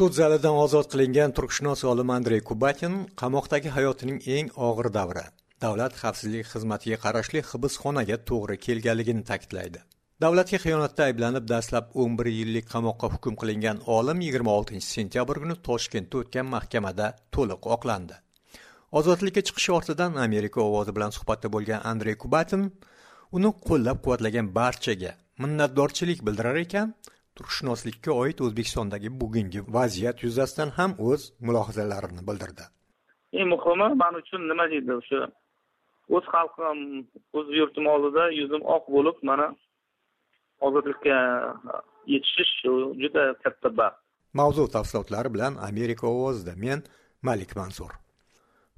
sud zalidan ozod qilingan turkshunos olim andrey kubatin qamoqdagi hayotining eng og'ir davri davlat xavfsizlik xizmatiga qarashli hibsxonaga to'g'ri kelganligini ta'kidlaydi. Davlatga xiyonatda ayblanib dastlab 11 yillik qamoqqa hukm qilingan olim 26 sentyabr kuni toshkentda o'tgan mahkamada to'liq oqlandi. Ozodlikka chiqishi ortidan amerika ovozi bilan suhbatda bo'lgan andrey kubatin uni qo'llab quvvatlagan barchaga minnatdorchilik bildirar ekan turkshunoslikka oid o'zbekistondagi bugungi vaziyat yuzasidan ham o'z mulohazalarini bildirdi. Eng muhimi man uchun nima deydi o'sha? O'z xalqim o'z yurtim oldida yuzim oq bo'lib mana ozodlikka yetishish juda katta baxt. Mavzu tafsilotlari bilan amerika ovozida men malik mansur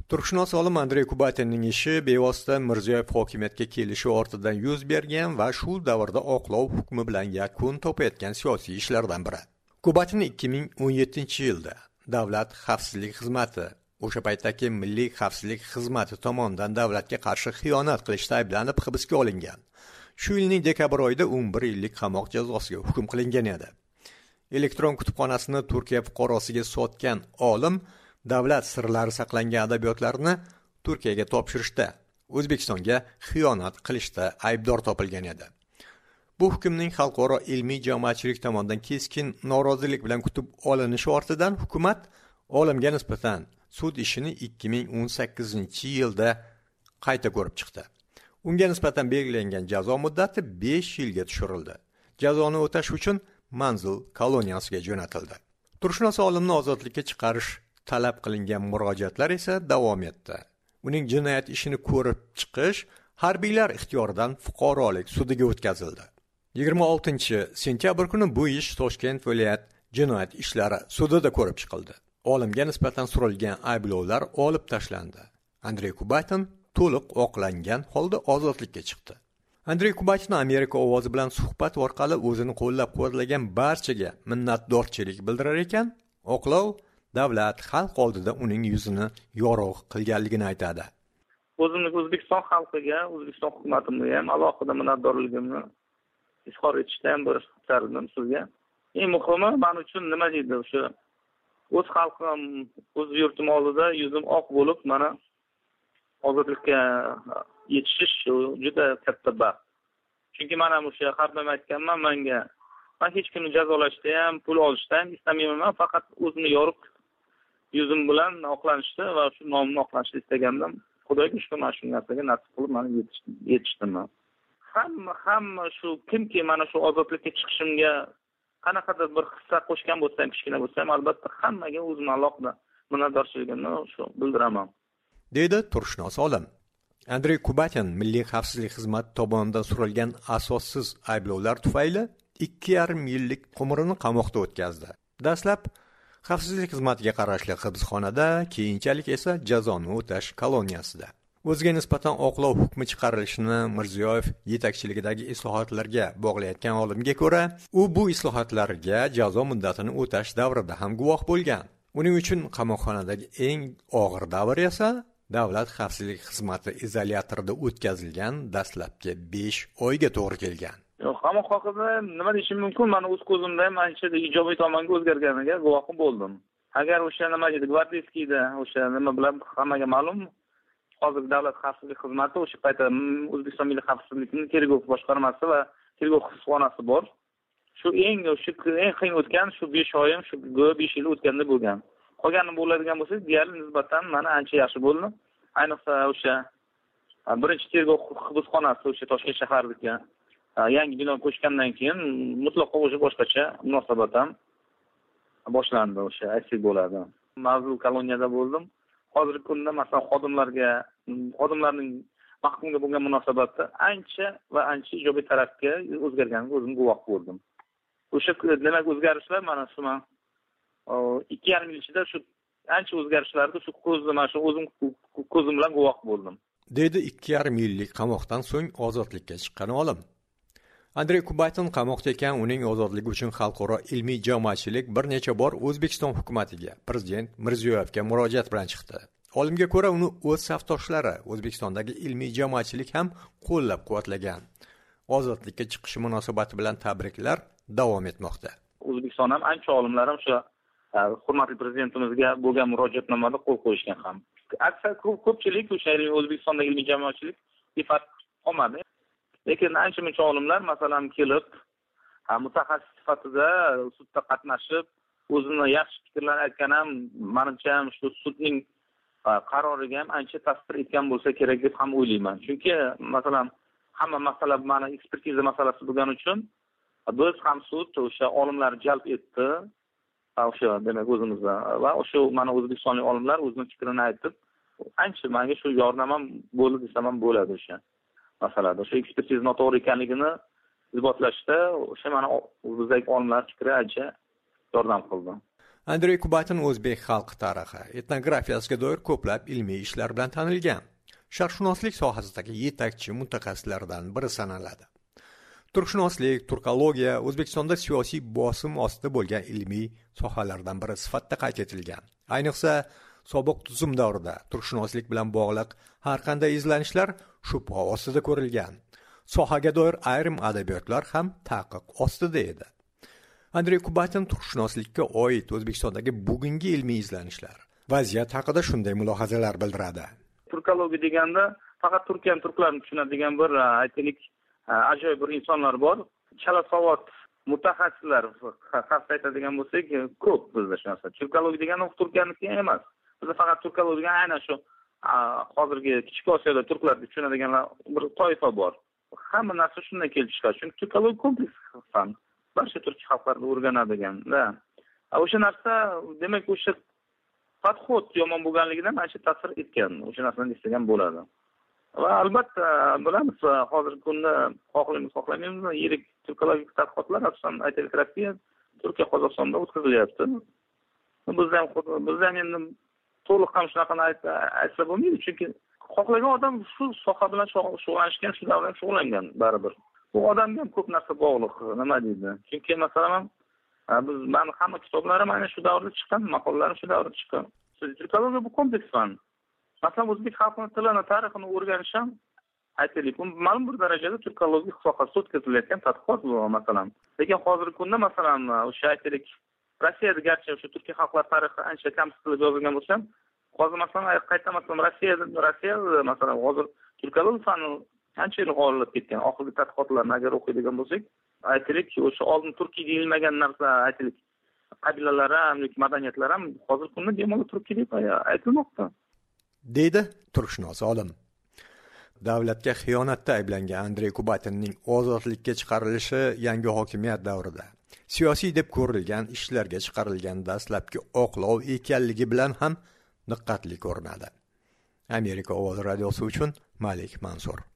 turkshunos olim andrey kubatinning ishi bevosita mirziyoyev hokimiyatga kelishi ortidan yuz bergan va shu davrda oqlov hukmi bilan yakun topayotgan siyosiy ishlardan biri. Kubatin 2017 yilda davlat xavfsizlik xizmati o'sha paytdagi milliy xavfsizlik xizmati tomonidan davlatga qarshi xiyonat qilishda ayblanib hibsga olingan. Shu yilning dekabr oyida 11 yillik qamoq jazosiga hukm qilingan edi. Elektron kutubxonasini turkiya fuqarosiga sotgan olim davlat sirlari saqlangan adabiyotlarni turkiyaga topshirishda o'zbekistonga xiyonat qilishda aybdor topilgan edi. Bu hukmning xalqaro ilmiy jamoatchilik tomonidan keskin norozilik bilan kutib olinishi ortidan hukumat olimga nisbatan sud ishini 2018 yilda qayta ko'rib chiqdi. Unga nisbatan belgilangan jazo muddati 5 yilga tushirildi. Jazoni o'tash uchun manzil koloniyasiga jo'natildi. Turkshunos olimni ozodlikka chiqarish talab qilingan murojaatlar esa davom etdi. Uning jinoyat ishini ko'rib chiqish harbiylar ixtiyoridan fuqarolik sudiga o'tkazildi. 26 sentyabr kuni bu ish toshkent viloyat jinoyat ishlari sudida ko'rib chiqildi. Olimga nisbatan surilgan ayblovlar olib tashlandi. Andrey kubatin to'liq oqlangan holda ozodlikka chiqdi. Andrey kubatin amerika ovozi bilan suhbat orqali o'zini qo'llab quvvatlagan barchaga minnatdorchilik bildirar ekan oqlov davlat xalq oldida uning yuzini yorug' qilganligini aytadi. O'zimni o'zbekiston xalqiga o'zbekiston hukumatimga ham alohida minnatdorligimni izhor etishda ham bir istardim sizga. Eng muhimi man uchun nima deydi o'sha o'z xalqim o'z yurtim oldida yuzim oq bo'lib mana ozodlikka yetishish juda katta baxt. Chunki man ham o'sha har doim aytganman manga man hech kimni jazolashda ham pul olishda ham istamayman faqat o'zimni yorug' yuzim bilan oqlanishdi va shu nomimni oqlanishni istagandim. Xudoga shukur mana shu narsaga nasib qilib mana yetishdim hamma hamma shu kimki mana shu ozodlikka chiqishimga qanaqadir bir hissa qo'shgan bo'lsa ham kichkina bo'lsa ham albatta hammaga o'zimni alohida minnatdorchiligimni shu bildiraman. Deydi turkshunos olim. Andrey kubatin milliy xavfsizlik xizmati tomonidan surilgan asossiz ayblovlar tufayli ikki yarim yillik umrini qamoqda o'tkazdi. Dastlab xavfsizlik xizmatiga qarashli hibsxonada keyinchalik esa jazoni o'tash koloniyasida. O'ziga nisbatan oqlov hukmi chiqarilishini mirziyoyev yetakchiligidagi islohotlarga bog'layotgan olimga ko'ra u bu islohotlarga jazo muddatini o'tash davrida ham guvoh bo'lgan. Uning uchun qamoqxonadagi eng og'ir davr esa davlat xavfsizlik xizmati izolyatorida o'tkazilgan dastlabki besh oyga to'g'ri kelgan. Qamoq haqida nima deyishim mumkin? Mani o'z ko'zimda ham ancha ijobiy tomonga o'zgarganiga guvohi bo'ldim. Agar o'sha nima deydi gvardeyskiyda o'sha nima bilan hammaga ma'lum hozir davlat xavfsizlik xizmati o'sha paytda o'zbekiston milliy xavfsizlikni tergov boshqarmasi va tergov hibsxonasi bor. Shu eng shu eng qiyin o'tgan shu besh oyim shu besh yil o'tganda bo'lgan. Qolganini bo'ladigan bo'lsa deyarli nisbatan mana ancha yaxshi bo'ldi. Ayniqsa o'sha birinchi tergov hibsxonasi o'sha toshkent shahardagi yangi bino ko'chgandan keyin mutlaqo o'sha boshqacha munosabat ham boshlandi o'sha aytsak bo'ladi mavzu koloniyada bo'ldim hozirgi kunda masalan xodimlarga xodimlarning mahkumga bo'lgan munosabati ancha va ancha ijobiy tarafga o'zgarganiga o'zim guvoh bo'ldim o'sha demak o'zgarishlar mana shu man ikki yarim yil ichida shu ancha o'zgarishlarni shu ko'zda mana shu o'zim ko'zim bilan guvoh bo'ldim deydi ikki yarim yillik qamoqdan so'ng ozodlikka chiqqan olim andrey kubatin qamoqda ekan uning ozodligi uchun xalqaro ilmiy jamoatchilik bir necha bor o'zbekiston hukumatiga prezident mirziyoyevga murojaat bilan chiqdi. Olimga ko'ra uni o'z safdoshlari o'zbekistondagi ilmiy jamoatchilik ham qo'llab quvvatlagan ozodlikka chiqishi munosabati bilan tabriklar davom etmoqda. O'zbekiston ham ancha olimlar ham o'sha e, hurmatli prezidentimizga bo'lgan murojaatnomada qo'l qo'yishgan ham. Aksar ko'pchilik o'sha o'zbekistondagi ilmiy jamoatchilik befarq qolmadi lekin ancha muncha olimlar masalan kelib mutaxassis sifatida sudda qatnashib o'zini yaxshi fikrlar aytgan ham manimcha ham shu sudning qaroriga ham ancha ta'sir etgan bo'lsa kerak deb ham o'ylayman. Chunki masalan hamma masala mana ekspertiza masalasi bo'lgani uchun biz ham sud o'sha olimlarni jalb etdi o'sha demak o'zimizda va o'sha mana o'zbekistonlik olimlar o'zini fikrini aytib ancha manga shu yordam ham bo'ldi desam ham bo'ladi o'sha. Masalada o'sha ekspertiza noto'g'ri ekanligini isbotlashda o'sha mana bizdagi olimlar fikri ancha yordam qildi. Andrey kubatin o'zbek xalq tarixi etnografiyasiga doir ko'plab ilmiy ishlar bilan tanilgan. Sharqshunoslik sohasidagi yetakchi mutaxassislardan biri sanaladi. Turkshunoslik turkologiya o'zbekistonda siyosiy bosim ostida bo'lgan ilmiy sohalardan biri sifatida qayd etilgan. Ayniqsa sobiq tuzum davrida turkshunoslik bilan bog'liq har qanday izlanishlar shubha ostida ko'rilgan. Sohaga doir ayrim adabiyotlar ham taqiq ostida edi. Andrey kubatin turkshunoslikka oid o'zbekistondagi bugungi ilmiy izlanishlar. Vaziyat haqida shunday mulohazalar bildiradi. Turkologiya deganda faqat turkiyani turklarni tushunadigan bir e, aytaylik e, ajoyib bir insonlar bor. Chala savod mutaxassislar xavf aytadigan bo'lsak e, ko'p bizda shu narsa. Turkologiya degani turkiyaniki emas bizda faqat turklar degani aynan shu hozirgi kichik osiyoda turklar deb tushunadiganlar bir toifa bor. Hamma narsa shundan kelib chiqadi chunki turkologiya kompleks fan barcha turk xalqlarni o'rganadigan o'sha narsa demak o'sha подход yomon bo'lganligidan mana shu ta'sir etgan o'sha narsani eslagan bo'ladi. Va albatta bilamiz hozirgi kunda xohlaymiz xohlamaymiz yirik turkologik tadqiqotlar asosan aytaylik rossiya turkiya qozog'istonda o'tkazilyapti. Bizda ham bizda ham endi to'liq ham shunaqani aytsa bo'lmaydi. Chunki xohlagan odam shu soha bilan shug'ullanishgan shu davr ham shug'ullangan baribir. Bu odamga ham ko'p narsa bog'liq. Nima deydi? Chunki masalan biz mani hamma kitoblarim aynan shu davrda chiqqan maqolalarim shu davrda chiqqan. Turkologiya bu kompleks fan masalan o'zbek xalqini tilini tarixini o'rganish ham aytaylik. Bu ma'lum bir darajada turkologik sohasida o'tkazilayotgan tadqiqot bu masalan. Lekin hozirgi kunda masalan o'sha aytaylik rossiyada garchi o'sha turkiy xalqlar tarixi ancha kamsitilib yozilgan bo'lsa ham hozir masalan qaytamasam masalan rossiyada rossiyada masalan hozir turkolog fani ancha ilg'orlab ketgan. Oxirgi tadqiqotlarni agar o'qiydigan bo'lsak aytaylik o'sha oldin turkiy deyilmagan narsa aytaylik. Qabilalar ham yoki madaniyatlar ham hozirgi kunda bemalol turkiy deb aytilmoqda. Deydi turkshunos olim. Davlatga xiyonatda ayblangan andrey kubatinning ozodlikka chiqarilishi yangi hokimiyat davrida. Siyosiy deb ko'rilgan ishlarga chiqarilgan dastlabki oqlov ekanligi bilan ham diqqatli ko'rinadi. Amerika ovozi radiosi uchun malik mansur.